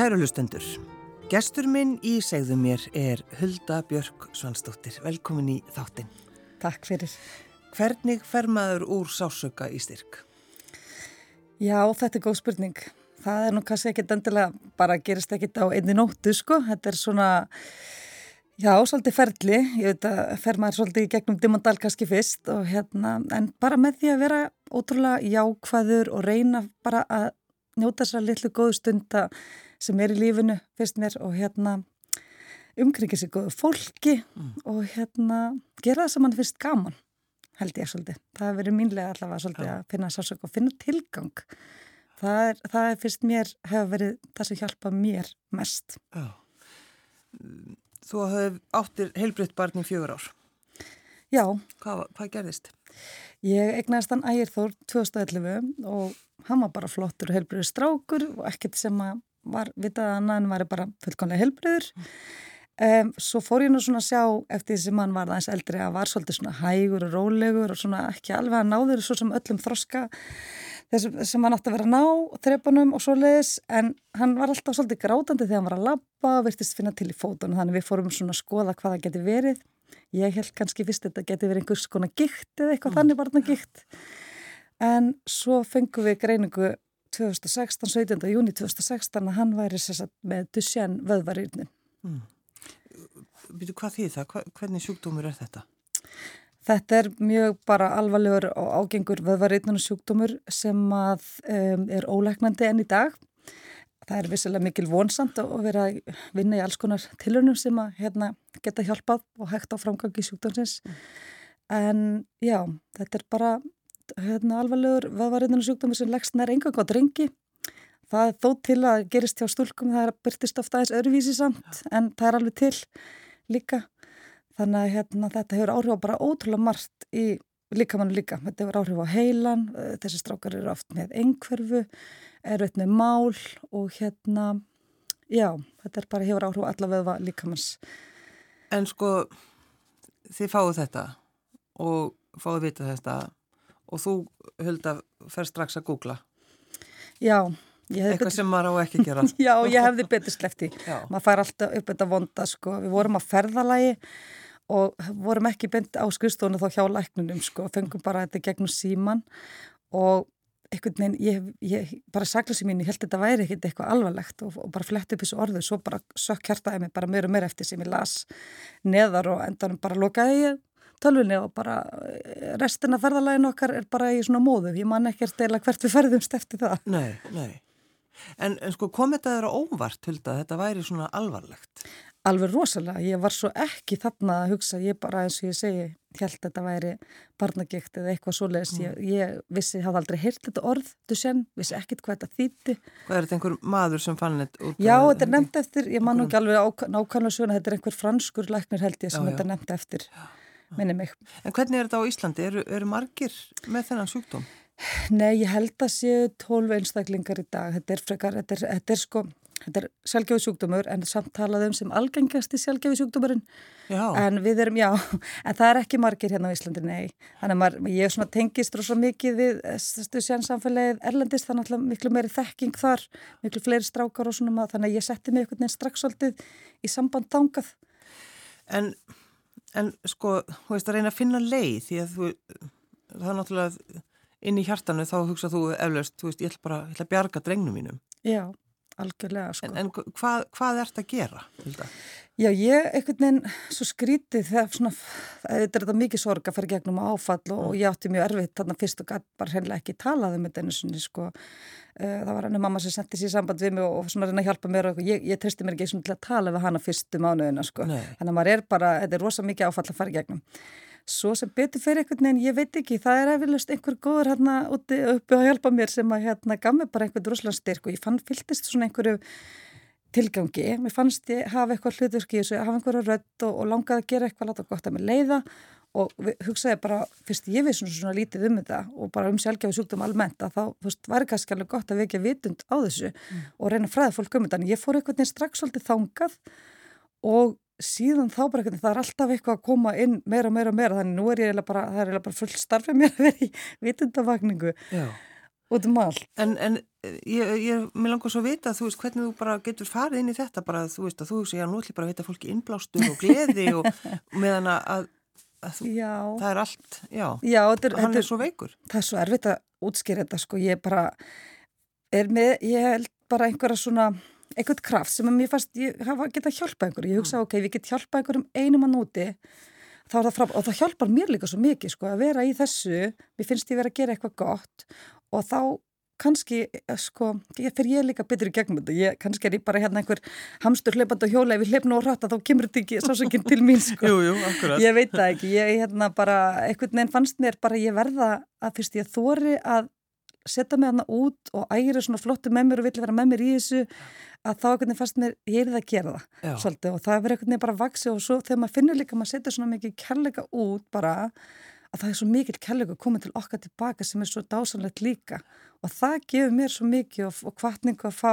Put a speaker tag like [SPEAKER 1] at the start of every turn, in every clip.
[SPEAKER 1] Kæru lustendur, gestur minn í segðu mér er Hulda Björk Svansdóttir. Velkomin í þáttinn.
[SPEAKER 2] Takk fyrir.
[SPEAKER 1] Hvernig fer maður úr sásöka í styrk?
[SPEAKER 2] Já, þetta er góð spurning. Það er nú kannski ekkit endilega, bara gerist ekkit á einni nóttu, sko. Þetta er svona, já, svolítið ferli. Ég veit að fer maður svolítið í gegnum dimandal kannski fyrst og hérna, en bara með því að vera ótrúlega jákvæður og reyna bara að njóta þessar litlu góðu stunda sem er í lífinu, fyrst mér, og hérna umkringið sér góðu fólki mm. og hérna gera það sem mann finnst gaman held ég svolítið. Það hefur verið mínlega allavega svolítið ja. að finna sásök og finna tilgang. Það er, það er fyrst mér, hefur verið það sem hjálpa mér mest. Já.
[SPEAKER 1] Þú hafði áttir heilbriðt barn í fjögur ár.
[SPEAKER 2] Já.
[SPEAKER 1] Hvað, hvað gerðist?
[SPEAKER 2] Ég egnaðist hann ægirþór 2011 og hann var bara flottur og heilbriður strákur og ekkert sem að var vitað annað en var bara fullkonlega heilbriður. Mm. Um, svo fór ég nú svona að sjá eftir því sem hann var aðeins eldri að var svolítið svona hægur og rólegur og svona ekki alveg að náður svo sem öllum þroska þess sem hann átti að vera að ná þrepanum og svo leiðis en hann var alltaf svolítið grátandi þegar hann var að labba og virtist finna til í fótunum þannig við fórum svona að skoða hvað það geti verið ég held kannski fyrst að þetta geti verið einhvers konar gikt eða eitthvað mm. þannig varna gikt en svo fengum við greiningu 2016, 17. júni 2016 að hann væri með Duchenne vöðvarýrnin mm
[SPEAKER 1] byrju hvað því það? Hvernig sjúkdómur er þetta?
[SPEAKER 2] Þetta er mjög bara alvarlegur og ágengur vöðvareitnuna sjúkdómur sem að um, er óleiknandi enn í dag. Það er vissilega mikil vonsamt að vera að vinna í alls konar tilunum sem að hérna, geta hjálpað og hægt á framgangi sjúkdómsins. Mm. En já, þetta er bara hérna, alvarlegur vöðvareitnuna sjúkdómur sem leggst nær enga gott ringi. Það er þó til að gerist hjá stúlkum, það er að byrtist ofta aðeins öruvísi samt, en það er alveg til líka þannig að hérna, þetta hefur áhrif á bara ótrúlega margt í líkamannu líka þetta hefur áhrif á heilan eh, þessi strákar eru oft með einhverfu eru eitt með mál og hérna já, þetta er bara hefur áhrif á alla veðva líkamanns
[SPEAKER 1] En sko þið fáu þetta og fáu vita þetta og þú höld að fer strax að googla
[SPEAKER 2] Já
[SPEAKER 1] Eitthvað betur... sem maður á ekki gera.
[SPEAKER 2] Já, ég hefði betur slefti. Maður fær alltaf upp þetta vonda, sko. Við vorum að ferðalagi og vorum ekki beint á skrifstónu þá hjá læknunum, sko. Fengum bara þetta gegnum síman og einhvern veginn, ég, ég bara sagla sér mín, ég held að þetta væri ekkert eitthvað alvarlegt og, og bara flett upp þessu orðu, svo bara sökk hjartaði mig bara meira og meira eftir sem ég las neðar og endanum bara lokaði ég tölvunni og bara eh, restina ferðalagin okkar er bara í svona móðu, ég man ekki eftir hvert við ferðumst eftir það.
[SPEAKER 1] Nei, nei. En, en sko kom þetta þeirra óvart, Hulda, þetta væri svona alvarlegt?
[SPEAKER 2] Alveg rosalega, ég var svo ekki þarna að hugsa, ég bara eins og ég segi, held að þetta væri barnagikt eða eitthvað svoleiðis, mm. ég, ég vissi, hafði aldrei heyrt þetta orð, þú sen, vissi ekkit hvað þetta þýtti.
[SPEAKER 1] Hvað er þetta einhver maður sem fann þetta?
[SPEAKER 2] Já, þetta er nefnt eftir, ég man ekki alveg nákvæmlega svona, þetta er einhver franskur læknir held ég sem já, þetta er nefnt eftir, minni mig.
[SPEAKER 1] En hvernig er þetta á Íslandi? Eru, eru margir með þennan sjúkdóm?
[SPEAKER 2] Nei, ég held að séu tólf einstaklingar í dag. Þetta er frekar, þetta er, þetta er sko, þetta er sjálfgefi sjúkdómur en samt talaðum sem algengasti sjálfgefi sjúkdómurinn. Já. En við erum, já, en það er ekki margir hérna á Íslandi, nei. Þannig að maður, ég er svona tengist rosa mikið við stuðsjánsamfélagið Erlendist, þannig að miklu meiri þekking þar, miklu fleiri strákar og svona maður, þannig að ég setti mig einhvern veginn strax svolítið í samband þangað.
[SPEAKER 1] En, en sko, þú veist að reyna að finna leið því að þú, það er náttúrulega inn í hjartanu þá hugsað þú eflaust, þú veist, ég ætla bara ég ætla að bjarga drengnum mínum.
[SPEAKER 2] Já, algjörlega sko.
[SPEAKER 1] En, en hvað, hvað ert að gera? Hilda?
[SPEAKER 2] Já, ég, einhvern veginn, svo skrítið þegar svona, þetta er þetta mikið sorg að fara gegnum áfall og, og ég átti mjög erfitt þarna fyrst og gæt bara hennilega ekki talaði með þennu svona, sko. Uh, það var henni mamma sem sendi sér samband við mig og, og svona reyna að hjálpa mér og ég, ég treysti mér ekki svona til að tala við hana fyrstu mánuðina, sko. Nei. Þannig að maður er bara, þetta er rosa mikið áfall að fara gegnum svo sem betur fyrir einhvern veginn, ég veit ekki, það er efilust einhver góður hérna úti uppi að hjálpa mér sem að hérna gaf mér bara einhvern droslega styrk og ég fann fylgist svona einhverju tilgangi, mér fannst ég hafa eitthvað hlutverk í þessu, hafa einhverju rött og, og langaði að gera eitthvað, láta gott að mér leiða og hugsaði bara, fyrst ég við svona, svona lítið um þetta og bara um sjálfgefi sjúkdóm almennt að þá, þú veist, var ekki alveg gott að vekja vitund á þessu mm. og reyna fræða fólk um þetta, en ég fór einhvern veginn strax svolítið þangað og síðan þá bara það er alltaf eitthvað að koma inn meira og meira meira þannig nú er ég bara, það er bara full starfið mér að vera í vitundavagningu út um allt.
[SPEAKER 1] En, en ég, ég, mér langar svo að vita, þú veist, hvernig þú bara getur farið inn í þetta bara, þú veist, að þú já, nú ætlum bara að vita fólki innblástur og gleði og meðan að, að þú, það er allt, já,
[SPEAKER 2] já er,
[SPEAKER 1] hann er, er svo veikur.
[SPEAKER 2] Það er svo erfitt að útskýra þetta, sko, ég bara er með, ég held bara einhverja svona, einhvern kraft sem að mér fannst, ég hafa getað hjálpað einhverju, ég hugsa, ok, við getum hjálpað einhverjum einum að núti, þá það frá, og það hjálpar mér líka svo mikið, sko, að vera í þessu, mér finnst ég vera að gera eitthvað gott og þá kannski, eh, sko, fyrir ég líka betur í gegnum þetta, ég, kannski er ég bara hérna einhver hamstur hleypand og hjóla ef ég hleypna og rætta þá kemur þetta ekki sásökinn til mín, sko.
[SPEAKER 1] jú, jú.
[SPEAKER 2] Ég veit það ekki, ég hérna bara, einhvern veginn fannst mér bara ég verða að fyrst ég þóri að setja mig hérna út og ægir svona flottu með mér og vill vera með mér í þessu að þá veginn fannst mér, ég er það að gera það svolítið og það verður veginn bara að vaksi og svo þegar maður finnur líka, maður setja svona mikið kærleika út bara að það er svo mikil kærleiku að koma til okkar tilbaka sem er svo dásanlegt líka. Og það gefur mér svo mikið og, og kvartningu að fá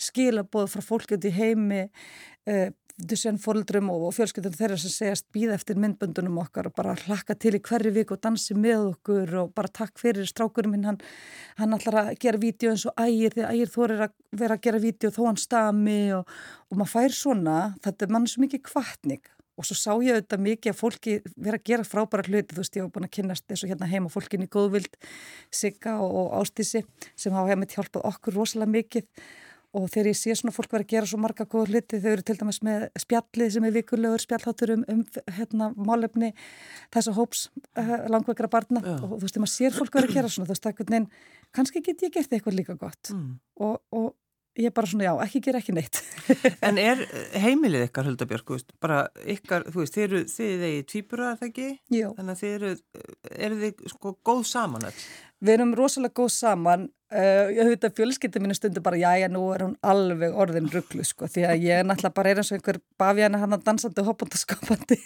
[SPEAKER 2] skilabóð frá fólki út í heimi uh, Dusen fóröldrum og fjölskyldum þeirra sem segast býða eftir myndböndunum okkar og bara hlakka til í hverju vik og dansi með okkur og bara takk fyrir strákurum minn, hann, hann ætlar að gera vídeo eins og ægir því ægir þorir að vera að gera vídeo þó hann stami og, og maður fær svona, þetta er mann svo mikið kvartning og svo sá ég auðvitað mikið að fólki vera að gera frábæra hluti, þú veist ég hef búin að kynast þessu hérna heima fólkin í góðvild Sigga og Ástísi sem hafa hefðið hjálpað okkur rosalega mikið og þegar ég sé svona fólk vera að gera svo marga góð hluti, þau eru til dæmis með spjallið sem er vikulegur spjallhátur um, um hérna málefni þess að hóps uh, langveikra barna Já. og þú veist, þegar maður sér fólk vera að gera svona, þú veist, kannski get ég gert eitthvað líka gott mm. og, og ég er bara svona, já, ekki gera ekki neitt.
[SPEAKER 1] en er heimilið ykkar, Huldabjörg, bara ykkar, þú veist, þið eru, þið er í tvíbura, er það ekki?
[SPEAKER 2] Jú.
[SPEAKER 1] Þannig að þið eru, eru þið sko góð saman öll?
[SPEAKER 2] Við erum rosalega góð saman. Uh, ég hef þetta fjölskyldið mínu stundu bara já já nú er hún alveg orðin rugglu sko því að ég er náttúrulega bara er eins og einhver bafjana hann að dansandi og hoppandi og skapandi.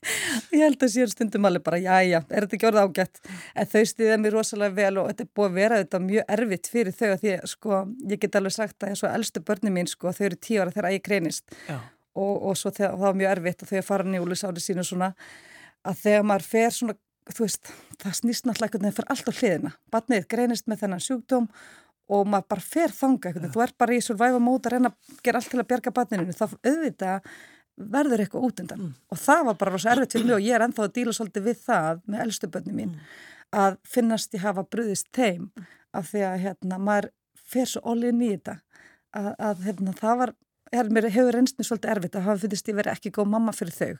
[SPEAKER 2] Ég held að sér stundum alveg bara já já er þetta ekki orðið ágætt? En þau stýðið mér rosalega vel og þetta er búið að vera þetta mjög erfitt fyrir þau að því sko ég get alveg sagt að og elstu börni mín sko þau eru tíu ára þegar ég kreinist og, og svo þegar, það var mjög erfitt og þau fara nýjulis árið sínu svona að þegar maður fer svona þú veist, það snýst náttúrulega einhvern veginn fyrir allt á hliðina. Batnið greinist með þennan sjúkdóm og maður bara fer þanga einhvern veginn. Þú er bara í survival mode að reyna að gera allt til að bjerga batninu. Það auðvitað verður eitthvað út undan. Mm. Og það var bara rosa erfitt fyrir mig og ég er enþá að díla svolítið við það með eldstu bönni mín mm. að finnast ég hafa bröðist teim af því að hérna, maður fer svo ólinn í þetta að, að hérna, það var, hefur reynsni svolítið erfitt að hafa finnist ég verið ekki góð mamma fyrir þau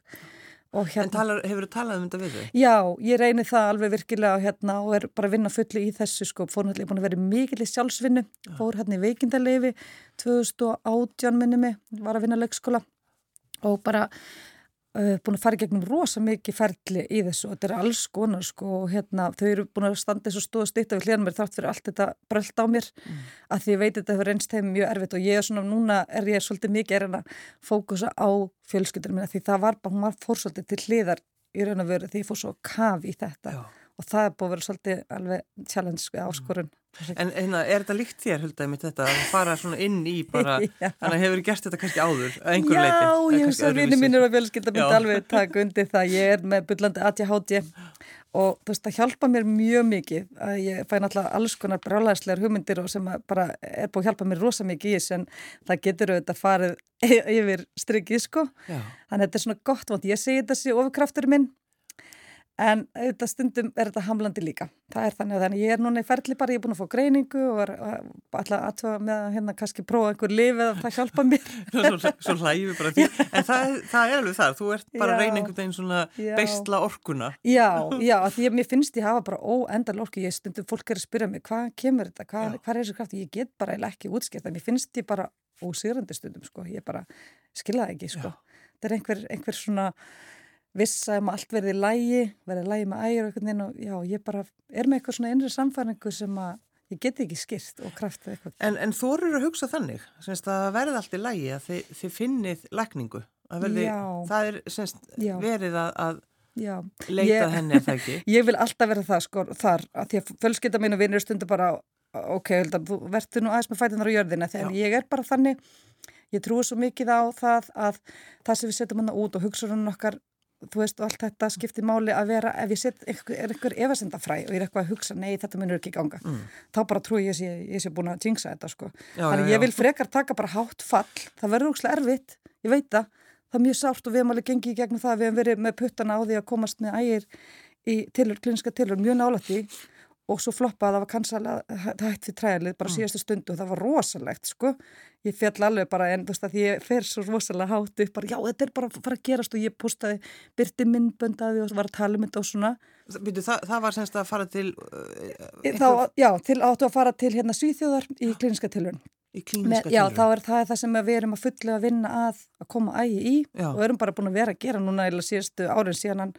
[SPEAKER 1] Hérna, en talar, hefur þú talað um þetta við þau?
[SPEAKER 2] Já, ég reynir það alveg virkilega hérna, og er bara að vinna fulli í þessu sko, fór náttúrulega búin að vera mikill í sjálfsvinnu. Fór hérna í veikindalegi 2018 minni mig var að vinna leikskóla. Og bara búin að fara gegnum rosa mikið ferli í þessu og þetta er alls konar sko og hérna þau eru búin að standa þessu stóð og stýta við hljóðan mér þátt fyrir allt þetta bröld á mér mm. að því ég veit þetta hefur reynst þeim mjög erfitt og ég er svona, núna er ég svolítið mikið er að fókusa á fjölskyldur minna því það var bara, hún var fórsvöldið til hliðar í raun og veru því ég fór svo kaf í þetta Já. og það er búin að vera svolítið alveg challenge sko, áskorun
[SPEAKER 1] En hérna, er þetta líkt þér, huldaði mitt þetta, að fara svona inn í bara, að hefur gert þetta kannski áður, að einhver
[SPEAKER 2] Já,
[SPEAKER 1] leiti?
[SPEAKER 2] Já, ég hef svo vinni mínur og fjölskylda myndi alveg taka undir það, ég er með byllandi ADHD og þú veist, það hjálpa mér mjög mikið, að ég fæ náttúrulega alls konar brálaðislegar hugmyndir og sem bara er búið að hjálpa mér rosa mikið í þess en það getur auðvitað farið yfir strikið, sko, Já. þannig að þetta er svona gott, vant. ég segi þetta sé ofurkraftur minn En auðvitað stundum er þetta hamlandi líka. Það er þannig að þannig ég er núna í ferli bara, ég er búin að fá greiningu og er alltaf aðtöða með að hérna kannski prófa einhver lifið að það hjálpa mér.
[SPEAKER 1] svo svo hlægjum við bara því. En það, það er alveg það, þú ert bara reyna einhvern veginn svona já. beistla orkuna.
[SPEAKER 2] Já, já, því að mér finnst ég hafa bara óendal orku. Ég stundum fólk er að spyrja mig, hvað kemur þetta, hvað, hvað er þessu kraft? Ég get bara ekki útskipt, mér finnst ég bara ósýrandi stundum, sko. Ég bara skiljaði ekki, sko. Þetta er einhver, einhver svona vissa um allt verði lægi, verði lægi með ægir og eitthvað og já, ég bara er með eitthvað svona innri samfæringu sem að ég geti ekki skýrt og kraftið eitthvað.
[SPEAKER 1] En, en þú eru að hugsa þannig, semst að verði allt í lægi að þið, þið finnið lækningu, að verði, það er semst já. verið að, að já. leita ég, henni að það ekki.
[SPEAKER 2] Ég vil alltaf vera það sko þar, að því að fölskylda mín og vinnir stundu bara, ok, þú verður nú aðeins með fætunar á jörðina, þegar ég er bara þannig, ég trúi svo mikið á það að það sem við setjum hana út og hugsa hún okkar þú veist allt þetta skiptir máli að vera ef ég set er einhver efasendafræ og ég er eitthvað að hugsa nei þetta munur ekki ganga mm. þá bara trúi ég að ég sé búin að jinxa þetta sko. Já, þannig já, ég vil frekar taka bara hátt fall það verður úrslega erfitt, ég veit það það er mjög sárt og við hefum alveg gengið í gegnum það við hefum verið með puttana á því að komast með ægir í tilur, kliniska tilur mjög nálætti og svo floppaði að það var kannsalega hægt fyrir træðalið bara mm. síðastu stundu og það var rosalegt sko. Ég fjall alveg bara en þú veist að ég fer svo rosalega hátt upp bara já þetta er bara að fara að gerast. Og ég postaði byrti minnböndaði og var að tala um þetta og svona.
[SPEAKER 1] Býtu, það, það var semst að fara til uh,
[SPEAKER 2] Þá, Já, til, áttu að fara til hérna Svíþjóðar í kliniska tilun
[SPEAKER 1] Í kliniska tilun
[SPEAKER 2] Já, þá er það, það sem við erum að fulla að vinna að að koma ægi í já. og erum bara búin að vera að gera núna eða síðustu árin síðan hann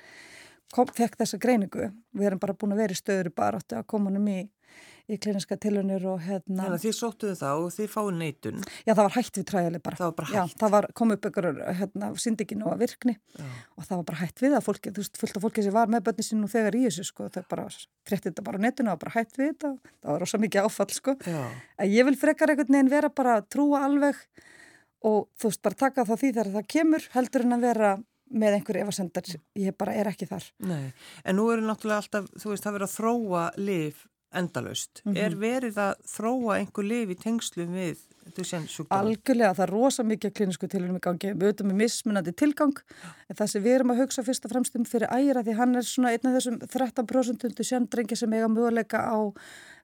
[SPEAKER 2] fekk þessa greiningu. Við erum bara búin að vera í stöður bara átti að koma um í, í kliniska tilunir og hérna...
[SPEAKER 1] Þannig að þið sóttuðu þá og þið fáið neitun.
[SPEAKER 2] Já, það var hægt við træðali bara.
[SPEAKER 1] Það var bara hægt.
[SPEAKER 2] Já, það var, kom upp ykkur hérna, syndikinu og virkni Já. og það var bara hægt við að fólki, þú veist, fullt af fólki sem var með börni sín og þegar í þessu, sko, það bara frétti þetta bara á netinu og bara hægt við þetta. Það var rosa mikið áfall, sko. Ég vil frekar einhvern veginn vera bara að trúa alveg og þú veist, bara taka það því þegar það kemur heldur en að vera með einhverju efasendar, ég bara er ekki þar.
[SPEAKER 1] Nei, en nú eru náttúrulega alltaf þú veist, það verið að þróa liv endalust, mm -hmm. er verið að þróa einhver liv í tengslu við
[SPEAKER 2] Algjörlega, það er rosa mikið klínisku tilhörnum í gangi, við auðvitað með mismunandi tilgang, en það sem við erum að hugsa fyrst og fremst um fyrir æra því hann er svona einn af þessum 13% sjöndrengi sem eiga möguleika á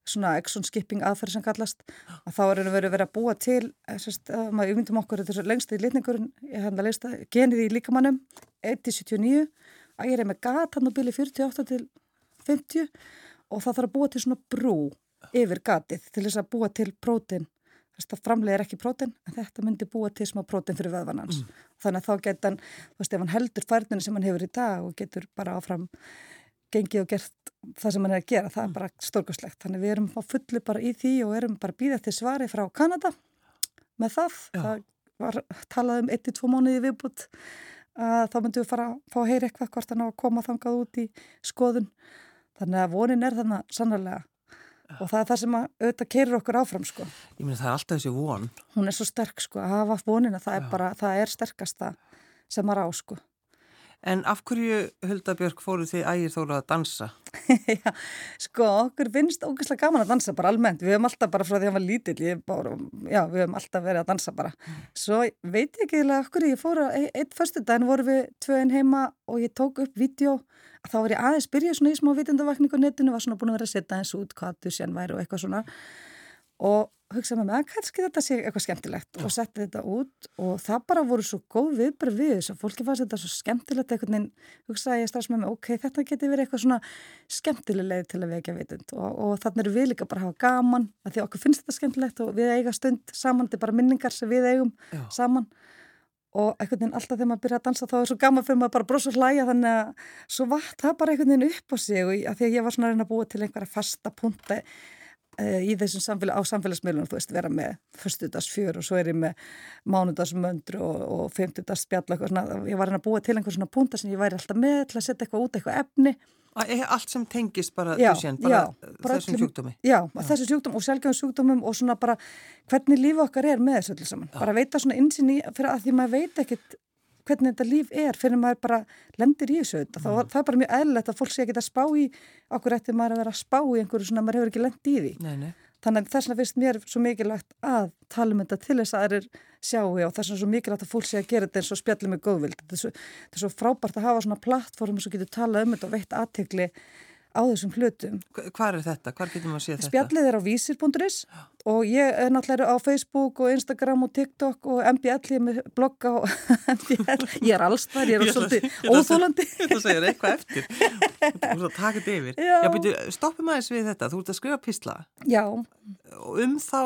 [SPEAKER 2] svona exon skipping aðferð sem kallast að þá erum við verið að búa til eh, sérst, að maður umvindum okkur þessu lengsti litningurinn, ég hef að leista genið í líkamannum, 1-79 að ég er með gatan og bíli 48 til 50 og það þarf að búa til svona brú yfir gatið til þess að búa til prótin að það framlega er ekki prótin en þetta myndi búa til smá prótin fyrir veðvanans mm. þannig að þá geta hann, þú veist ef hann heldur færðinu sem hann hefur í dag og getur bara áfram gengið og gert það sem hann er að gera, það er mm. bara stórkuslegt þannig við erum á fullu bara í því og erum bara býðað til svari frá Kanada með það, Já. það var talað um 1-2 mánuði viðbútt að þá myndum við fara að fá að heyra eitthvað hvort hann á að koma þangað út í skoðun þannig að vonin er þannig sannarlega Já. og það er það sem að auðvitað keirir okkur áfram sko.
[SPEAKER 1] Ég myndi það er alltaf þessi von
[SPEAKER 2] Hún er svo sterk sko, að hafa vonina það Já. er bara, það er sterkasta sem maður á sko
[SPEAKER 1] En af hverju, Huldabjörg, fóru þið ægir þóru að dansa?
[SPEAKER 2] já, sko, okkur finnst ógeðslega gaman að dansa bara almennt. Við hefum alltaf bara frá því að hann var lítill, bara, já, við hefum alltaf verið að dansa bara. Mm. Svo veit ég ekki eða okkur, ég fóru, e eitt fyrstu daginn voru við tvöinn heima og ég tók upp vídeo. Þá var ég aðeins byrjað svona í smá vitundavakning á netinu, var svona búin að vera að setja eins út hvað þú sér væri og eitthvað svona. Og hugsaði með mig að kannski þetta sé eitthvað skemmtilegt Já. og setti þetta út og það bara voru svo góð viðbröð við þess að fólki fannst þetta svo skemmtilegt eitthvað en hugsaði ég strax með mig ok, þetta geti verið eitthvað svona skemmtileg leið til að vekja vitund og, og þannig eru við líka bara að hafa gaman að því okkur finnst þetta skemmtilegt og við eiga stund saman, þetta er bara minningar sem við eigum Já. saman og einhvern veginn alltaf þegar maður byrja að dansa þá er svo gaman fyrir maður bara brosa og hlæja þannig að svo vart það bara einhvern veginn upp á sig og að því að ég var svona að reyna að búa til einhverja fasta punta í þessum samfélag, á samfélagsmiðlunum, þú veist, vera með fyrstudagsfjör og svo er ég með mánudagsmöndru og, og femtudagsspjall og svona, ég var að búa til einhver svona punta sem ég væri alltaf með til að setja eitthvað út, eitthvað efni.
[SPEAKER 1] Allt sem tengist bara, já, sén, bara, já, bara þessum sjúkdómi.
[SPEAKER 2] Já, já. þessum sjúkdóm og sjálfgefum sjúkdómum og svona bara hvernig lífi okkar er með þessu öllu saman, bara veita svona insinn í, fyrir að því maður veit ekkit hvernig þetta líf er fyrir maður bara lendir í þessu mm. það, það er bara mjög eðlilegt að fólk sé að spá í okkur eftir maður að vera að spá í einhverju svona maður hefur ekki lendið í því
[SPEAKER 1] nei, nei.
[SPEAKER 2] þannig að þess vegna finnst mér svo mikilvægt að tala um þetta til þess að það er sjáu og þess vegna svo mikilvægt að fólk sé að gera þetta eins og spjallið með góðvild þetta er svo frábært að hafa svona plattform sem getur talað um þetta og veitt aðtegli á þessum hlutum.
[SPEAKER 1] Hvað er þetta? Hvað getur maður að sé þetta?
[SPEAKER 2] Spjallið er á vísir.is og ég er náttúrulega á Facebook og Instagram og TikTok og MBL, ég er með blogga og MBL, ég er alls þar, ég er svolítið óþólandi.
[SPEAKER 1] Þú segir eitthvað eftir, þú ert að taka þetta yfir. Já, Já byrju, stoppum aðeins við þetta, þú ert að skrifa písla.
[SPEAKER 2] Já.
[SPEAKER 1] Um þá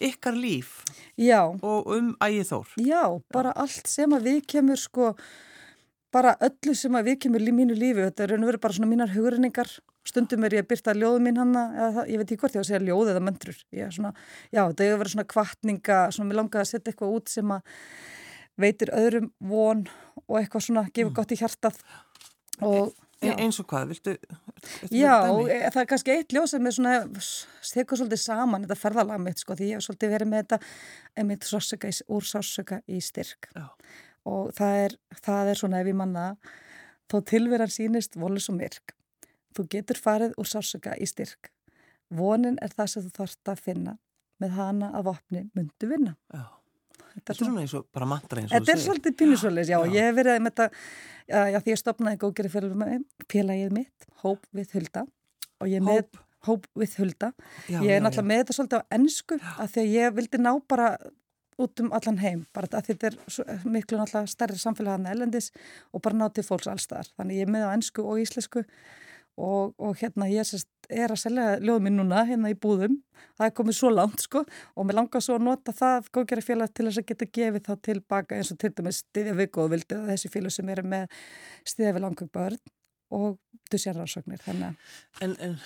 [SPEAKER 1] ykkar líf
[SPEAKER 2] Já.
[SPEAKER 1] og um ægið þór.
[SPEAKER 2] Já, bara Já. allt sem að við kemur sko bara öllu sem að við kemur í mínu lífi, þetta er raun og verið bara svona mínar hugurningar, stundum er ég að byrta ljóðu mín hanna, ég veit ekki hvort ég á að segja ljóð eða möndrur, ég er svona, já þetta að vera svona kvartninga, svona mér langar að setja eitthvað út sem að veitir öðrum von og eitthvað svona gefur mm. gott í hjartað. Og
[SPEAKER 1] E eins og hvað, viltu?
[SPEAKER 2] Já, e, það er kannski eitt ljóð sem er svona, stekur svolítið saman þetta ferðalag mitt sko, því ég hef svolítið verið með þetta sársöka og það er, það er svona ef ég manna Þó tilveran sínist volus og myrk. Þú getur farið úr sásöka í styrk. Vonin er það sem þú þarfst að finna. Með hana að vopni myndu vinna.
[SPEAKER 1] Já. Þetta er svona eins og bara mantra eins og
[SPEAKER 2] þú segir. Þetta er svolítið pílusvöldis, já. já. Ég hef verið með þetta, já, því ég stopnaði góðgerið félagið mitt, Hope with Hulda.
[SPEAKER 1] Hope?
[SPEAKER 2] Hope with Hulda. Já, ég er náttúrulega með þetta svolítið á ennsku, af því að ég vildi ná bara út um allan heim, bara að þetta er miklu náttúrulega stærri samfélag hann elendis og bara ná til fólks allstaðar. Þannig ég er með á ennsku og íslensku og, og hérna ég sérst, er að selja ljóðum minn núna hérna í búðum það er komið svo langt sko og mér langar svo að nota það góðgerra félag til þess að geta gefið þá tilbaka eins og til dæmis stiðja við góðvildi og þessi félag sem eru með stiðja við langum börn og dusjarrarsóknir
[SPEAKER 1] en, en, en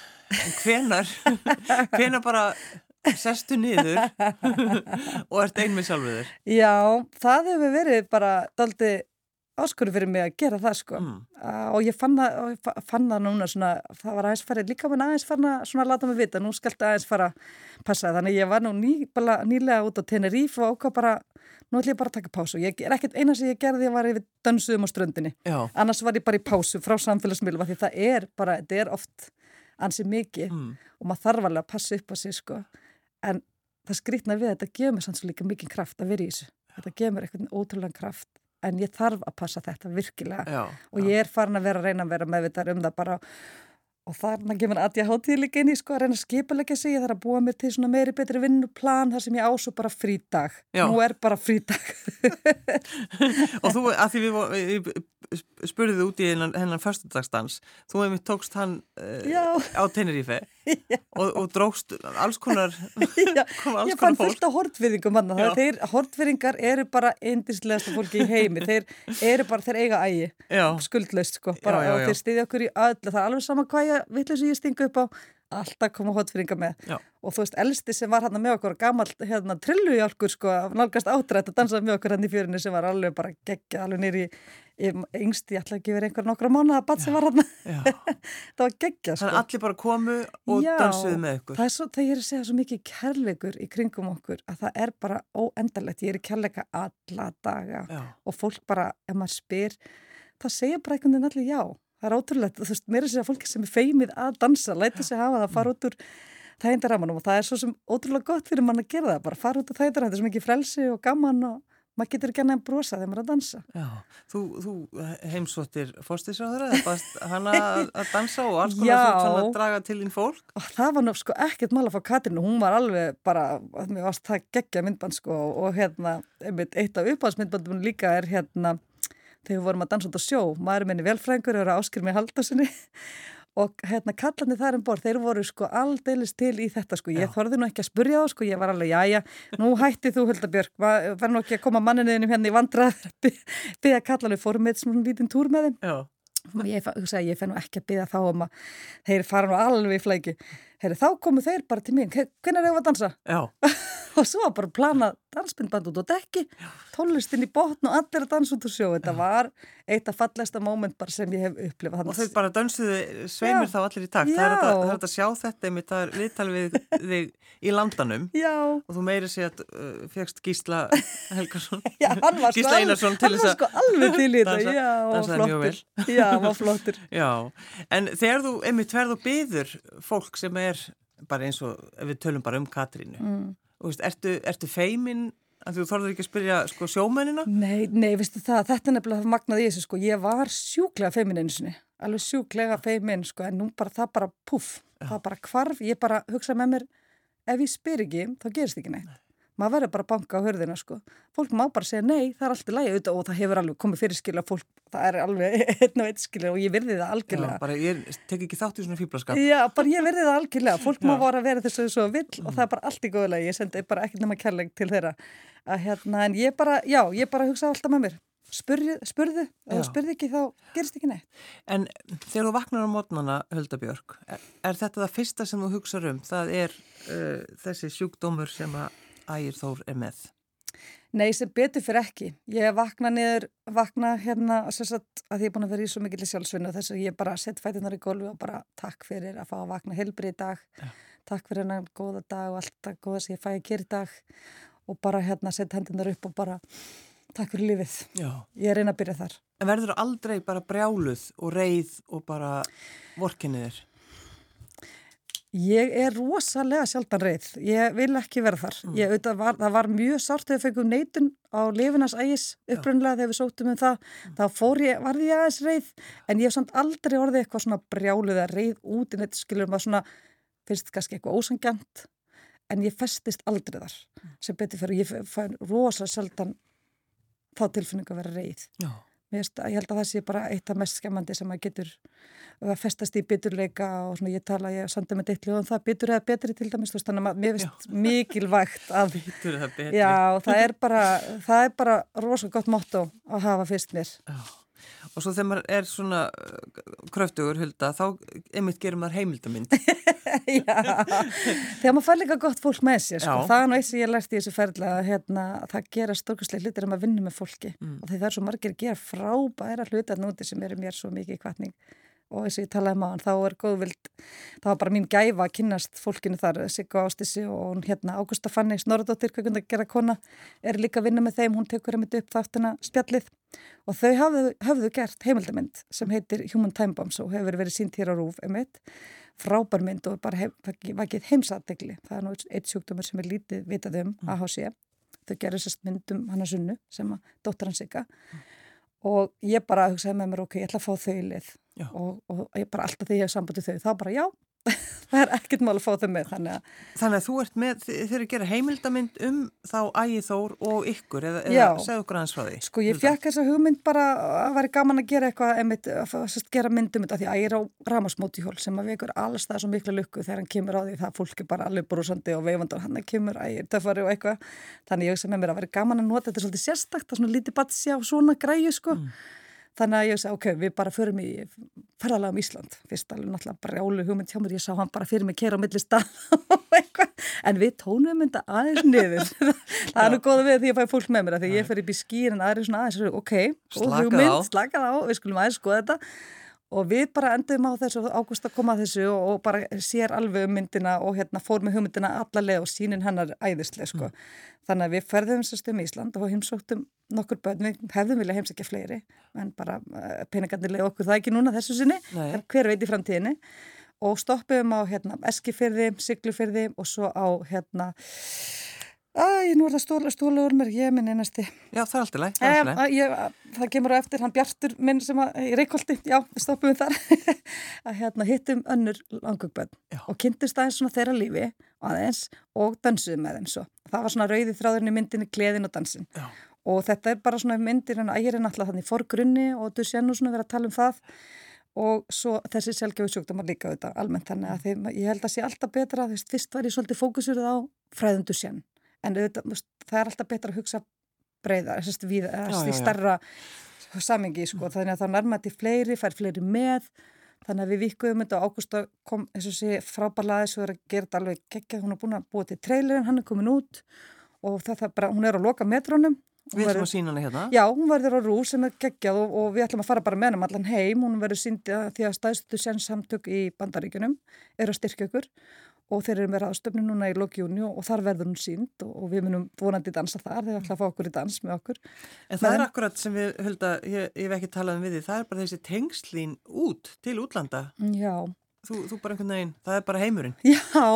[SPEAKER 1] hvenar hvenar bara sestu niður og ert einmið sjálfur þér
[SPEAKER 2] Já, það hefur verið bara daldi áskurðu fyrir mig að gera það sko mm. uh, og ég fann það, fann það núna svona, það var aðeins farið líka með aðeins farna svona að láta mig vita, nú skalti aðeins fara passa þannig ég var nú ný, bara, nýlega út á Teneríf og ákvað bara nú ætlum ég bara að taka pásu, ég er ekkert eina sem ég gerði ég var yfir dansuðum á ströndinni Já. annars var ég bara í pásu frá samfélagsmiðlum því það er bara, þetta er oft ansið mikið mm. og maður þarf alveg að passa upp á sig sko en það skrítna við þetta gefur mér sanns líka mikið kraft að vera í þessu. Þetta gefur mér eitthvað ótrúlega kraft en ég þarf að passa þetta virkilega. Já, og já. ég er farin að vera að reyna að vera meðvitað um það bara. Og þarna gefur að ég hátíð líka inn í sko að reyna að skipalega sig, ég þarf að búa mér til svona meiri betri vinnuplan þar sem ég ású bara frídag. Já. nú er bara frídag.
[SPEAKER 1] Og þú, að því við, við spurðið út í hennan, hennan fyrstudagstans, þú hefði mitt tókst hann uh, á Tenerife og, og drókst alls konar
[SPEAKER 2] alls ég fann fullt af hortviðingum hann þeir hortviðingar eru bara eindislegasta fólki í heimi. Þeir eru bara, þeir eiga ægi. Skuldlaust sko, bara, já, já, og þeir stiðja okkur í öllu. Það er alveg sama hvað ég þess að ég stinga upp á alltaf koma hotfyringa með. Já. og þú veist, elsti sem var hann með okkur gammal hérna trillujálkur sko nálgast átrætt að dansa með okkur hann í fjörinu sem var alveg bara geggja, alveg nýri yngsti, ég ætla ekki verið einhver nokkra mánu að bat sem var hann það var geggja
[SPEAKER 1] sko. Þannig allir bara komu og Já, dansuðu með okkur
[SPEAKER 2] það er svo, þegar ég er að segja svo mikið kærleikur í kringum okkur að það er bara óendalegt ég er í kærleika alla daga Já. og fólk bara, ef maður spyr það segja bara einhvern veginn allir já það er ótrúlegt, þú veist, mér er sér að fólki sem er feimið að dansa, læta sig hafa það að fara út úr þægindaramanum og það er svo sem ótrúlega gott fyrir mann að gera það, bara fara út úr þægindaramanum, þetta er svo mikið frelsi og gaman og maður getur ekki annað en brosa þegar maður er að dansa.
[SPEAKER 1] Já, þú, þú heimsóttir fórstísráður eða hana að dansa og alls konar svona að draga til þín fólk?
[SPEAKER 2] Og það var náttúrulega sko ekkert mál að fá Katrinu, hún var alveg bara, mér varst það geggja myndband sko og hérna, eitt af uppáhaldsmyndbandum líka er hérna þegar við vorum að dansa út á sjó, maður minni velfrængur eru áskil með haldasinni og hérna kallandi þar um borð, þeir voru sko aldeilis til í þetta sko, ég já. þorði nú ekki að spurja þá sko, ég var alveg, já já, nú hætti þú Huldabjörg, verður nú ekki að koma manninuðinum hérna í vandrað, byggja kallan við fórum með svona lítinn túr með þeim. Já. og ég, ég fennu ekki að byggja þá um að þeir fara nú alveg í flæki Heyri, þá komu þeir bara til mér, hvernig er það að dansa? Já. og svo var bara planað dansbindband út á dekki, tólistinn í botn og allir að dansa út á sjó. Þetta Já. var eitt af fallegsta móment bara sem ég hef upplifað.
[SPEAKER 1] Og þau bara dansuðu sveimir Já. þá allir í takt. Það er þetta að sjá þetta einmitt, það er viðtal við þig í landanum
[SPEAKER 2] Já.
[SPEAKER 1] og þú meiri sé að uh, fegst Gísla Helgarsson,
[SPEAKER 2] Gísla Einarsson til þess að sko alveg til í þetta. Já, dansaði mjög vel. Já, var flottur.
[SPEAKER 1] Já, en þegar þú einmitt er bara eins og við tölum bara um Katrínu mm. og veist, ertu, ertu feimin að þú þorður ekki að spyrja sko, sjómennina?
[SPEAKER 2] Nei, nei, veistu það, þetta er nefnilega magnaði í þessu sko, ég var sjúklega feimin einu sinni, alveg sjúklega feimin sko, en nú bara það bara puff, ja. það bara kvarf, ég bara hugsa með mér, ef ég spyr ekki, þá gerist ekki neitt. Nei maður verður bara að banka á hörðina sko fólk má bara segja nei, það er alltaf lægi og það hefur alveg komið fyrir skilja fólk það er alveg einn og einn skilja og ég verði það algjörlega
[SPEAKER 1] Já, bara ég tek ekki þátt í svona fýblaskap
[SPEAKER 2] Já, bara ég verði það algjörlega, fólk Já. má bara vera þess að það svo vill mm. og það er bara allt í góðlega ég sendi bara ekkert nema kærleik til þeirra að hérna, en ég bara, já, ég bara hugsa alltaf með mér spurðu, spurðu, ef þú spurðu ekki þá gerist ekki neitt.
[SPEAKER 1] En þegar þú vaknar á mótnana, Höldabjörg, er, er þetta það fyrsta sem þú hugsa um? Það er uh, þessi sjúkdómur sem að Ægir Þór er með?
[SPEAKER 2] Nei, sem betur fyrir ekki. Ég vakna niður, vakna hérna sagt, að ég er búin að vera í svo mikil sjálfsvinna þess að ég bara sett fætunar í gólfi og bara takk fyrir að fá að vakna helbri í dag ja. takk fyrir hennar góða dag og allt það góða sem ég fæ að gera í dag og bara hérna sett hendunar upp og bara takk fyrir lífið. Já. Ég er eina að byrja þar.
[SPEAKER 1] En verður þú aldrei bara brjáluð og reið og bara vorkinnið þér?
[SPEAKER 2] Ég er rosalega sjaldan reið. Ég vil ekki vera þar. Mm. Ég, var, það var mjög sárt þegar við fengum neitun á lifinans ægis upprunlega þegar við sóttum um það. Mm. Þá ég, var ég aðeins reið en ég hef samt aldrei orðið eitthvað svona brjáluð að reið út í neitt skilur maður svona, finnst kannski eitthvað ósangjant en ég festist aldrei þar mm. sem betur fyrir. Ég fær rosalega sjaldan þá tilfinningu að vera reið. Já. Veist, ég held að það sé bara eitt af mest skemmandi sem að getur að festast í biturleika og svona ég tala, ég sandi með dittli og það bitur eða betri til dæmis, þannig að mér finnst mikilvægt að
[SPEAKER 1] bitur eða betri.
[SPEAKER 2] Já, það er bara, það er bara rosalega gott motto að hafa fyrst mér. Já.
[SPEAKER 1] Og svo þegar maður er svona uh, kröftugur hulda, þá einmitt gerir maður heimildamind.
[SPEAKER 2] Þegar maður fær líka gott fólk með sér, sko. það er nú eitt sem ég lærti í þessu ferðla, að hérna, það gera stórkustlega hlutir að maður vinnur með fólki mm. og því það er svo margir að gera frábæra hlutar núti sem eru mér svo mikið í kvartning og eins og ég talaði um á hann, þá er góðvild, það var bara mín gæfa að kynast fólkinu þar, Siggo Ástissi og hérna Ágústa Fanni Snorradóttir, hvernig það gera kona, er líka að vinna með þeim, hún tekur mynda upp þáttina spjallið. Og þau hafðu, hafðu gert heimildamind sem heitir Human Time Bombs og hefur verið sínt hér á Rúf emitt, frábær mynd og bara vakið heimsategli, það er nú eitt sjúkdómar sem er lítið vitað um mm. AHC, þau gerir sérst myndum hann að sunnu sem að dóttar hann sigga. Mm. og ég bara hugsaði með mér ok, ég ætla að fá þau lið og, og ég bara alltaf þegar ég hef sambandið þau, þá bara já það er ekkert mál að fá þau með þannig að,
[SPEAKER 1] þannig að þú ert með, þeir eru að gera heimildamind um þá ægithór og ykkur eða, eða segðu okkur aðeins frá því
[SPEAKER 2] sko ég fekk þessa hugmynd bara að vera gaman að gera eitthvað einmitt, að gera myndum þetta því að ég er á ramasmótihjól sem að vekur alls það svo mikla lukku þegar hann kemur á því það fólk er bara alveg brúsandi og veifandar hann kemur ægir töffari og eitthvað. Þannig ég hugsa með mér að vera gaman að nota þetta svolítið sérstakt að svona lítið Þannig að ég sagði, ok, við bara förum í ferðalega um Ísland. Fyrst alveg náttúrulega brjálu hugmynd hjá mér, ég sá hann bara fyrir mig kera á milli stað og eitthvað. En við tónum þetta aðeins niður. það er nú goða við því ég fæ fólk með mér því ég fer upp í skýrin aðeins svona aðeins, ok, slakað á, við skulum aðeins skoða þetta. Og við bara endum á þessu, ágúst að koma að þessu og, og bara sér alveg um myndina og hérna fór með hugmyndina allarlega og sínin hennar æðislega sko. Mm. Þannig að við ferðum sérst um Ísland og heimsóttum nokkur börn, við hefðum vilja heimsækja fleiri en bara uh, peningarnilega okkur það ekki núna þessu sinni, hver veit í framtíðinni og stoppum á hérna, Eskifyrði, Siglufyrði og svo á hérna Æ, nú er það stóla, stóla úr mér, ég minn einasti.
[SPEAKER 1] Já, það er alltaf læg. Það,
[SPEAKER 2] eh, það kemur á eftir, hann Bjartur minn sem að, í Reykjóldi, já, við stoppum við þar, að hérna hittum önnur langugbönn og kynntist aðeins svona þeirra lífi aðeins og dansuðum með þeim svo. Það var svona rauði þráðurinn í myndinni, gleðin og dansin. Já. Og þetta er bara svona myndir, en ægir er náttúrulega þannig forgrunni og du sé nú svona verið að tala um það og svo þessi sjálfgjöfu sjúkdómar líka auðvitað almennt þannig að þeim, ég held að sé alltaf betra, veist, fyrst var ég svolítið fókusurð á fræðundu sén en það er alltaf betra að hugsa breyðar, þess að það er starra samingi, sko, þannig að þá nærma til fleiri, fær fleiri með. Þannig að við vikuðum þetta og Ágústa kom eins og sé frábælaði svo er að gera þetta alveg geggjað, hún er búin að búa til trailerin, hann er komin út og það er bara, hún er að loka metrónum.
[SPEAKER 1] Við ætlum að sína hana hérna?
[SPEAKER 2] Já, hún verður á rú sem er geggjað og, og við ætlum að fara bara með hennum allan heim, hún verður síndið því að stæðstu sennsamtök í bandaríkunum er að styrkja ykkur og þeir eru með ráðstöfni núna í lokjúni og þar verður hún sínd og við munum vonandi dansa þar, þeir ætla að fá okkur í dans með okkur.
[SPEAKER 1] En það Men, er akkurat sem við hölda, ég, ég hef ekki talað um við því, það er bara þessi tengslín út til útlanda.
[SPEAKER 2] Já.
[SPEAKER 1] Þú, þú bara einhvern veginn, það er bara heimurinn.
[SPEAKER 2] Já,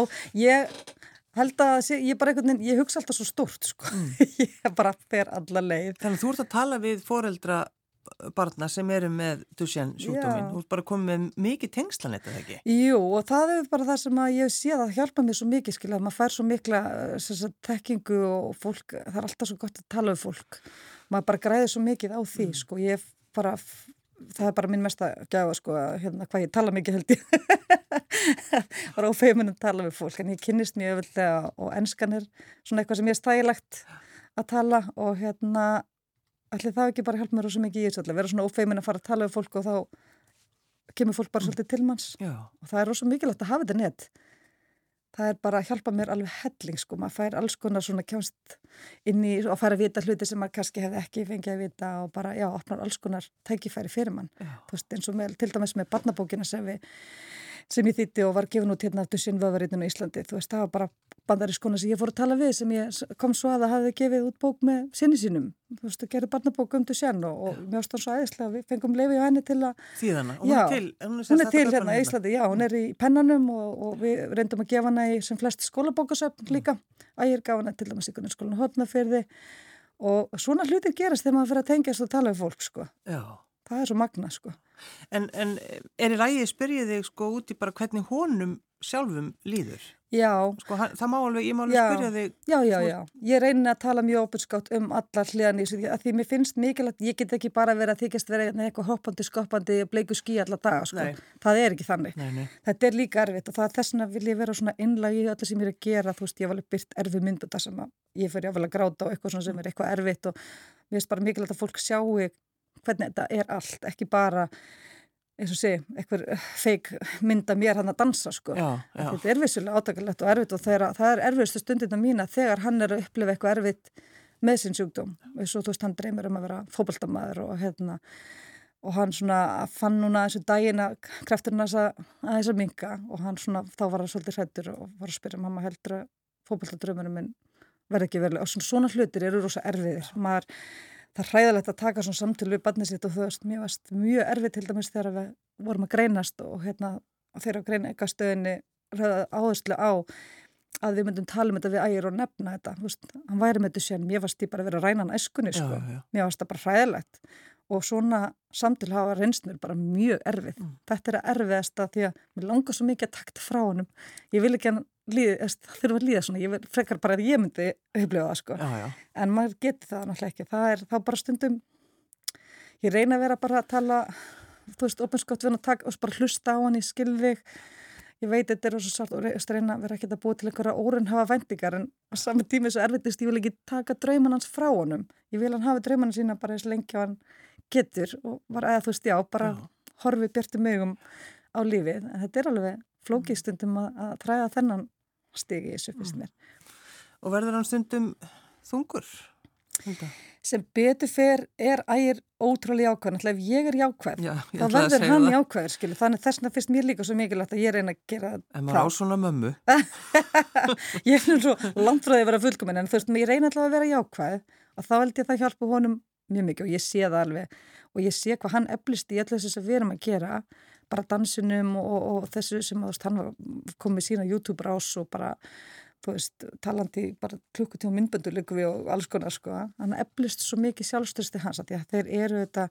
[SPEAKER 2] ég held að ég bara einhvern veginn, ég hugsa alltaf svo stort sko, mm. ég bara fer alla leið.
[SPEAKER 1] Þannig að þú ert að tala við foreldra barna sem eru með Duchenne sjúkdóminn. Og bara komið með mikið tengslan þetta ekki?
[SPEAKER 2] Jú og það er bara það sem að ég sé að það hjálpa mér svo mikið skilja, maður fær svo mikla sagt, tekkingu og fólk, það er alltaf svo gott að tala um fólk, maður bara græði svo mikið á því mm. sko, ég bara það er bara minn mesta gæða sko hérna hvað ég tala mikið held ég. Bara ófeimunum tala við fólk en ég kynnist mjög öfullega og ennskan er svona eitthvað sem ég er stægilegt að tala og hérna ætli það ekki bara hjálp mér ósað mikið í þessu vera svona ófeimin að fara að tala um fólk og þá kemur fólk bara svolítið til manns. Já. og það er ósað mikilvægt að hafa þetta nett það er bara að hjálpa mér alveg helling sko, maður fær alls konar svona kjánst inn í og fara að vita hluti sem maður kannski hefði ekki fengið að vita og bara, já, opnar alls konar tækifæri fyrir mann, þú veist, eins og með, til dæmis með barnabókina sem við sem ég þýtti og var gefin út hérna aftur sinn vöðvaritinu í Íslandi. Þú veist, það var bara bandarískona sem ég fór að tala við sem ég kom svo að að hafi gefið út bók með sinni sínum. Þú veist, það gerði barnabók um til sén og, og mjög stund svo aðeinslega. Við fengum lefi á henni til að...
[SPEAKER 1] Þýðana?
[SPEAKER 2] Já, hún er til, hún er hún er til hérna í Íslandi, já, hún er í pennanum og, og við reyndum að gefa hana í sem flest skólabókasöfn líka. Ægir gaf hana til dæmis í skólinu hodnafyrði og svona hlutir gerast þegar maður fyrir að tengjast og tala um fólk, sko. Já. Það er svo magna, sko.
[SPEAKER 1] En, en er í lægi að spyrja þig sko út í bara hvernig honum sjálfum líður?
[SPEAKER 2] Já.
[SPEAKER 1] Sko hann, það má alveg, ég má alveg
[SPEAKER 2] já.
[SPEAKER 1] spyrja þig.
[SPEAKER 2] Já, já, já. Ég reynir að tala mjög opinskátt um í þessu því mér finnst mikilvægt, ég get ekki bara verið að þykjast vera eitthvað hoppandi, skoppandi, bleiku skí allar daga, sko. Nei. Það er ekki þannig.
[SPEAKER 1] Nei, nei.
[SPEAKER 2] Þetta er líka erfitt og það er þess vegna vil ég vera svona innlagi í öllu sem ég er að gera, þú veist, ég hef alveg byrt erfi myndu það sem ég fyrir að gráta og eitthvað sem er eitthvað erfitt og mér finnst bara mikilvægt að fólk sjáu hvernig þetta er allt, ekki bara eins og sé, eitthvað feik mynda mér hann að dansa sko.
[SPEAKER 1] Já, já.
[SPEAKER 2] þetta er vissulega átakalegt og erfitt og þeirra, það er erfiðstu stundina mína þegar hann er að upplifa eitthvað erfitt með sinn sjúkdóm eins og þú veist hann dreymir um að vera fókbaltamaður og hérna og hann svona fann núna þessu dagina krefturinn að þess að minga og hann svona, þá var hann svolítið hrættur og var að spyrja mamma heldur að fókbaltadrömmunum minn verði ekki verið og svona, svona hlutir eru rosa erfiðir. Maður það er hræðilegt að taka svona samtölu við barnið sitt og þú veist, mér varst mjög erfið til dæmis þegar við vorum að greinast og hérna þegar að greina eitthvað stöðinni áherslu á að við myndum tala um þetta við ægir og nefna þetta, veist, hann væri með þetta sér, mér varst ég bara að vera að ræna hann eskunni, sko, já, já. mér varst það bara hræðilegt og svona samtil hafa reynsnur bara mjög erfið. Mm. Þetta er að erfiðast að því að mér langar svo mikið að takta frá honum. Ég vil ekki að líða, þurfa að líða svona, ég frekar bara að ég myndi upplifa það sko.
[SPEAKER 1] Já, já.
[SPEAKER 2] En maður getur það náttúrulega ekki. Það er þá bara stundum, ég reyna að vera bara að tala, þú veist, ofinskott við hann að taka og bara hlusta á hann í skilvig. Ég veit þetta er ós og sátt og reyna að vera ekki að búa til einhverja órunhafa vendingar en á saman tími svo erfiðist ég vil ekki taka drauman hans frá honum. Ég vil hann hafa drauman sína bara eins lengi á hann getur og var að þú veist já, bara já. horfið björtu mögum á lífið en þetta er alveg flókið stundum að, að træða þennan stigi í þessu fyrst mér.
[SPEAKER 1] Og verður hann stundum þungur?
[SPEAKER 2] Þetta. Sem betur fer er ægir ótrúlega jákvæð, náttúrulega ef ég er jákvæð já, þá verður hann það. jákvæður, skilur þannig þess vegna finnst mér líka svo mikilvægt að ég reyna að gera
[SPEAKER 1] En maður á svona mömmu
[SPEAKER 2] Ég er nú svo því að vera fullkominn en þú veist, ég reyna alltaf að vera jákvæð og þá held ég að það hjálpa honum mjög mikið og ég sé það alveg og ég sé hvað hann eflist í allir þess að við erum að gera bara dansinum og, og, og þessu sem að hann komið sína YouTube rás og bara veist, talandi bara klukkutíma myndböndu líku við og alls konar sko hann eflist svo mikið sjálfstyrsti hans að þeir eru þetta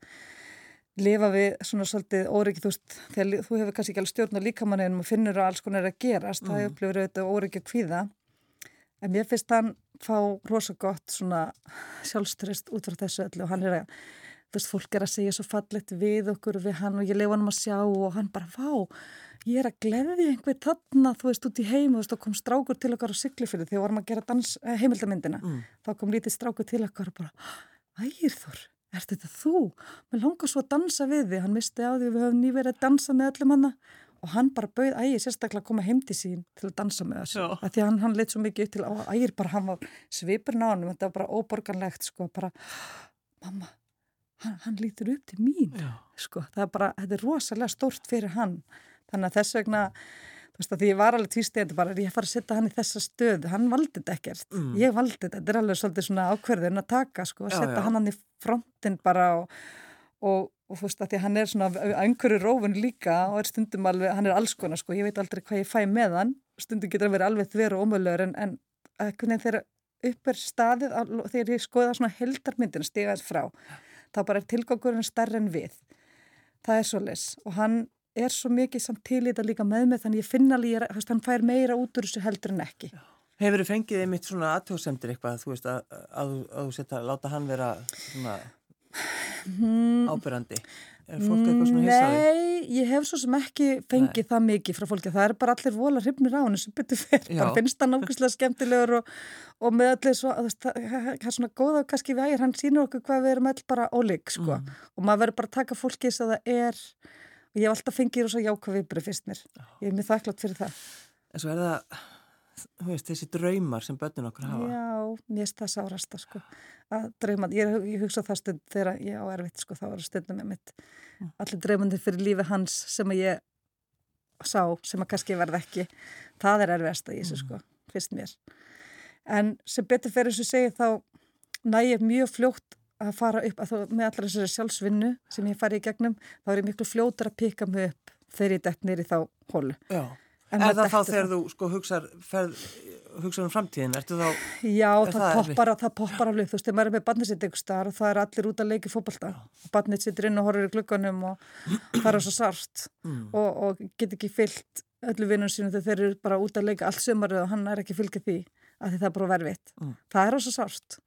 [SPEAKER 2] lifa við svona svolítið óryggi þú veist, þegar þú hefur kannski ekki alveg stjórn á líkamanninum og finnur að alls konar er að gerast mm. það upplifur auðvitað óryggi að kvíða en mér finnst hann fá rosa gott svona sjálfströst út frá þessu öllu og hann er að, þú veist, fólk er að segja svo fallegt við okkur við hann og ég lefa hann að sjá og hann bara, vá, ég er að gleði einhver þarna, þú veist, út í heim. Og kom strákur til okkar á syklifyrði þegar varum að gera dans, eh, heimildamindina mm. þá kom lítið strákur til okkar og bara ægirþór, er þetta þú? Mér langar svo að dansa við þig, hann misti á því við höfum nýverið að dansa með öllum hanna og hann bara bauð ægir sérstaklega að koma heim til sín til að dansa með þessu. Að því að hann, hann leitt svo mikið upp til ægir bara hann var svipur nánum, þetta var bara óborganlegt sko, bara mamma, hann, hann lítur upp til mín sko, það er bara, þetta er rosalega stort fyrir hann, þannig að þess vegna þú veist að því ég var alveg tvístegjandi bara, ég fara að setja hann í þessa stöð hann valdi þetta ekkert, mm. ég valdi þetta. Þetta er alveg svolítið svona ákverðin að taka sko, að setja hann hann í frontin bara og, og og þú veist að því hann er svona einhverju rófun líka og er stundum alveg, hann er alls konar sko, ég veit aldrei hvað ég fæ með hann, stundum getur hann verið alveg þveru og ómöðlegur en, en hvernig þegar upp er staðið, þegar ég skoða svona heldarmyndin stigað frá, þá bara er tilgangurinn starri en við. Það er svo les og hann er svo mikið samt tilít að líka með mig þannig ég finna líka, hann fær meira út úr þessu heldur en ekki.
[SPEAKER 1] Hefur þið fengið einmitt svona aðtjóðsendir eitthvað, þú veist að, að, að, að láta hann vera svona mm. ábyrrandi? Er fólk eitthvað svona hissaði?
[SPEAKER 2] Nei, ég hef svo sem ekki fengið Nei. það mikið frá fólki. Það er bara allir vola hrifnir á hann sem betur fyrir. Bara finnst hann ákveðslega skemmtilegur og, og með allir svo, það er svona góða kannski við ægir, hann sínur okkur hvað við erum allir bara ólík, sko. Mm. Og maður verður bara að taka fólki þess að það er, og ég hef alltaf fengið rosa jákvæð viðbröð fyrst mér. Ég er mjög þakklátt fyrir það.
[SPEAKER 1] En svo er það veist, þessi draumar sem börnun okkur hafa.
[SPEAKER 2] Já, mér finnst það sárasta sko. að drauma, ég, ég hugsa það stund þegar ég á erfitt, sko, þá er stundum með mitt mm. allir draumandi fyrir lífi hans sem ég sá sem að kannski verða ekki. Það er erfiðast að ég sé sko, fyrst mér. En sem betur fyrir þess að segja þá nægir mjög fljótt að fara upp að þó, með allar þessari sjálfsvinnu sem ég fari í gegnum þá er ég miklu fljótur að pika mig upp þegar ég dætt nýri þá hólu
[SPEAKER 1] Já, er það þá þegar þú sko hugsað um framtíðin, ertu þá
[SPEAKER 2] Já, er það, það poppar að það poppar alveg, þú veist, þegar maður er með barnið sitt ykkur starf það er allir út að leiki fókbalta og barnið sittur inn og horfur í klukkanum og það er svo sart mm. og, og get ekki fyllt öllu vinnum sínum þegar þeir eru bara út að leika allt sömur og hann er ekki fylgið því að því það er bara verfitt. Mm. Það er ós að sárt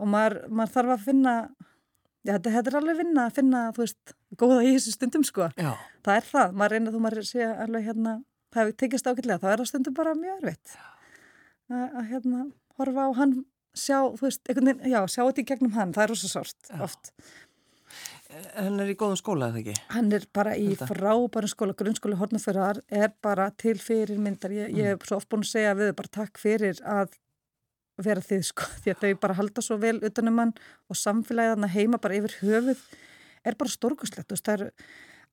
[SPEAKER 2] og maður, maður þarf að finna já, þetta, þetta er alveg vinna að finna, þú veist, góða í þessu stundum sko. Já. Það er það, maður reynir þú maður sé alveg hérna, það hefur tekist ákveldlega, það er á stundum bara mjög erfitt að, að hérna horfa á hann, sjá, þú veist, einhvern veginn, já, sjá þetta í gegnum hann, það er ós að sárt oft.
[SPEAKER 1] Hann er í góðum skóla, eða ekki?
[SPEAKER 2] Hann er bara í frábærum skóla, grunnskóli Hortnafjörðar er bara til fyrir myndar. Ég, mm. ég hef svo oft búin að segja við bara takk fyrir að vera þið sko, því að þau bara halda svo vel utanum hann og samfélagið hann heima bara yfir höfuð er bara stórkuslegt, það er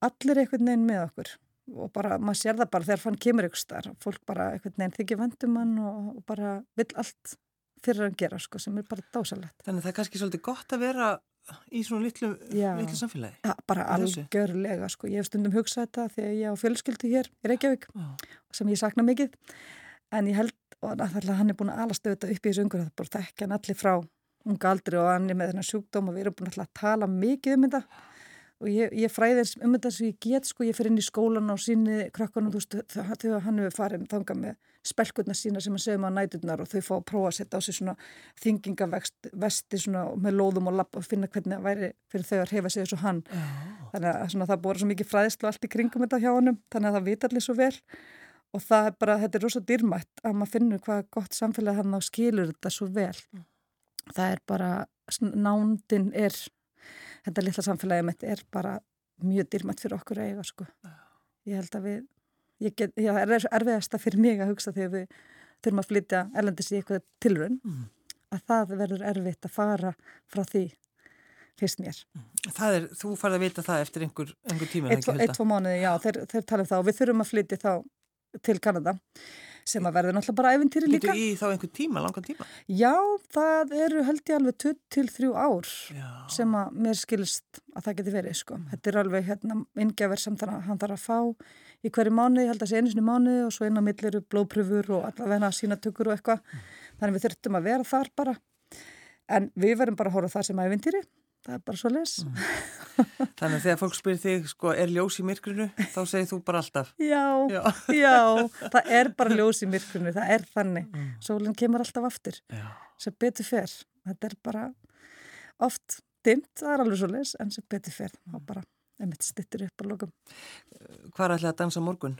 [SPEAKER 2] allir einhvern veginn með okkur og bara, maður sér það bara þegar fann kemur ykkur starf, fólk bara einhvern veginn þykir vendum hann og, og bara vill allt fyrir að gera sko, sem er bara dásalett.
[SPEAKER 1] Þannig það er kannski svolítið gott að vera í svona litlu, litlu samfélagi
[SPEAKER 2] ja, bara algjörlega sko. Ég hef stundum hugsað þetta þegar ég á fjölskyldu hér í Reykjavík Já. sem ég sakna mikið. En ég held og hann er búin að alast auðvitað upp í þessu ungur það er búin að þekka hann allir frá unga aldri og hann er með þennan sjúkdóm og við erum búin að tala mikið um þetta og ég, ég fræði þess um þetta sem ég get sko, ég fyrir inn í skólan og síni krakkanum, þú veist, þegar hann hefur farið þanga með spelkurna sína sem hann segum á næturnar og þau fá að prófa að setja á sig svona þingingavesti svona með lóðum og lapp og finna hvernig það væri fyrir þau að hefa sig og hann oh. þannig að svona, það búið svo mikið fræðislu allt í kringum þetta hjá hann, þannig að það vita allir svo vel og það er bara, þetta er rosalega dýrmætt að maður finnur hvað gott samfélag hann á skilur þetta svo vel mm. það er bara, nándin er þetta litla samfélagið mitt er bara mjög dýrmætt fyrir okkur að eiga sko. Ég held að við, get, já, er erfiðasta fyrir mig að hugsa þegar við þurfum að flytja erlendis í eitthvað tilrun mm. að það verður erfitt að fara frá því fyrst mér.
[SPEAKER 1] Mm. Er, þú farið að vita það eftir einhver, einhver tíma?
[SPEAKER 2] Eitt, tvo mánuði, já, þeir, þeir tala um það og við þurfum að flytja þá til Kanada sem að verður náttúrulega bara æfintýri líka.
[SPEAKER 1] Getur í þá einhvern tíma, langan tíma?
[SPEAKER 2] Já, það eru held ég alveg 23 ár Já. sem að mér skilist að það geti verið sko. Þetta er alveg hérna ingjafir sem þannig að hann þarf að fá í hverju mánu, ég held að það sé einu sinni mánu og svo eina millir blóðpröfur og allavega sínatökur og eitthvað. Mm. Þannig við þurftum að vera þar bara. En við verðum bara að hóra það sem æfintýri það er bara svo les mm.
[SPEAKER 1] Þannig að þegar fólk spyr þig sko, er ljós í myrkrunu, þá segir þú bara alltaf.
[SPEAKER 2] Já, já, já það er bara ljós í myrkrunu, það er þannig. Mm. sólinn kemur alltaf aftur sem betur fer, þetta er bara oft dimt, það er alveg svo les en sem betur fer, þá bara einmitt stittir upp á lokum.
[SPEAKER 1] Hvað er alltaf að dansa morgun?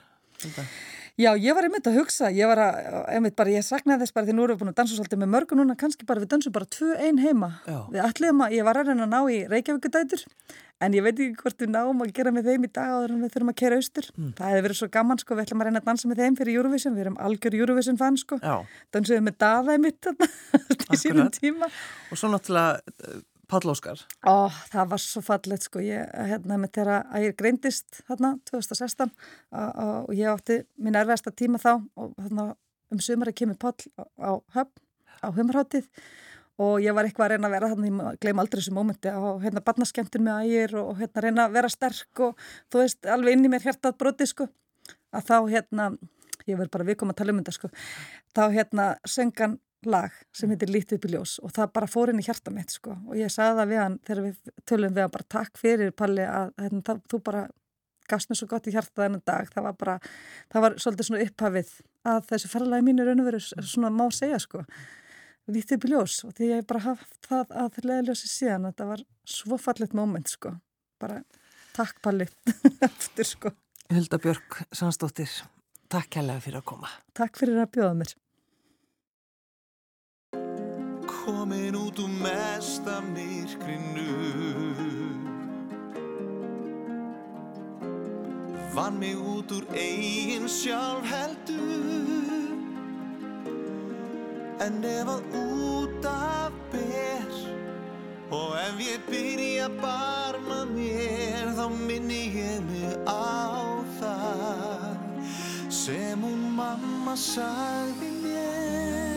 [SPEAKER 2] Já, ég var einmitt að hugsa, ég var að, einmitt bara, ég saknaði þess bara því nú erum við búin að dansa svolítið með mörgu núna, kannski bara við dansum bara tvö einn heima. Já. Við ætlum að, ég var að reyna að ná í Reykjavíkudætur, en ég veit ekki hvort við náum að gera með þeim í dag en við þurfum að kera austur. Mm. Það hefði verið svo gaman, sko, við ætlum að reyna að dansa með þeim fyrir Eurovision, við erum algjör Eurovision fan, sko. Dansuðum með Daða í mitt, í sínum tíma.
[SPEAKER 1] Og svo náttúrulega Páll Óskar?
[SPEAKER 2] Ó, það var svo fallet sko, ég, hérna, með þeirra að ég greindist hérna 2016 og ég átti minn erfiðasta tíma þá og hérna um að kemur Páll á, höfn, á humrháttið og ég var eitthvað að reyna að vera þannig, ég glem aldrei þessu mómenti á hérna barnaskemtin með ægir og hérna reyna að vera sterk og þú veist alveg inn í mér hjartað broti sko, að þá hérna, ég verð bara viðkom að tala um þetta sko, þá hérna söngan lag sem heitir Lítið upp í ljós og það bara fór inn í hjarta mitt sko. Og ég sagði það við hann þegar við tölum við að bara takk fyrir Palli að hérna, það, þú bara gafst mér svo gott í hjarta þennan dag. Það var bara, það var svolítið svona upphafið að þessu ferðalagi mín er raun og verið svona má segja sko. Lítið upp í ljós og því ég bara haft það að þeir leðiljósi síðan að það var svo fallit móment sko. Bara takk Palli. Eftir sko.
[SPEAKER 1] Hulda Björk Sandstóttir, takk kærlega fyrir að koma.
[SPEAKER 2] Takk fyrir að bjóða mér
[SPEAKER 3] komin út úr mesta myrkrinu. Vann mig út úr eigin sjálf heldur. En ef að út af ber Og ef ég byrja barna mér Þá minni ég mig á það Sem hún mamma sagði mér.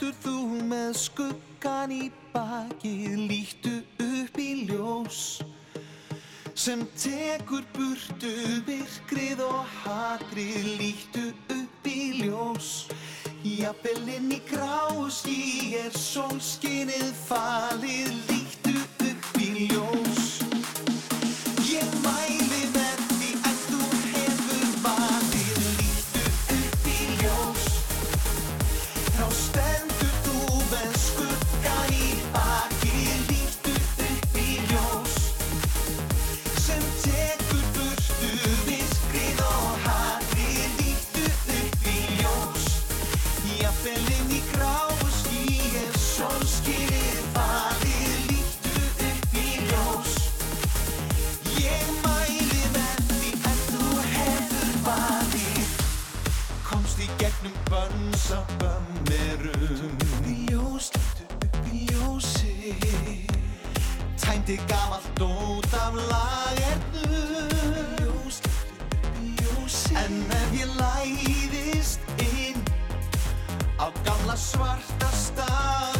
[SPEAKER 3] Stendur þú með skuggan í baki, lítu upp í ljós sem tekur burtu virkrið og hatrið allt út af lagernu. En ef ég læðist inn á gamla svarta stað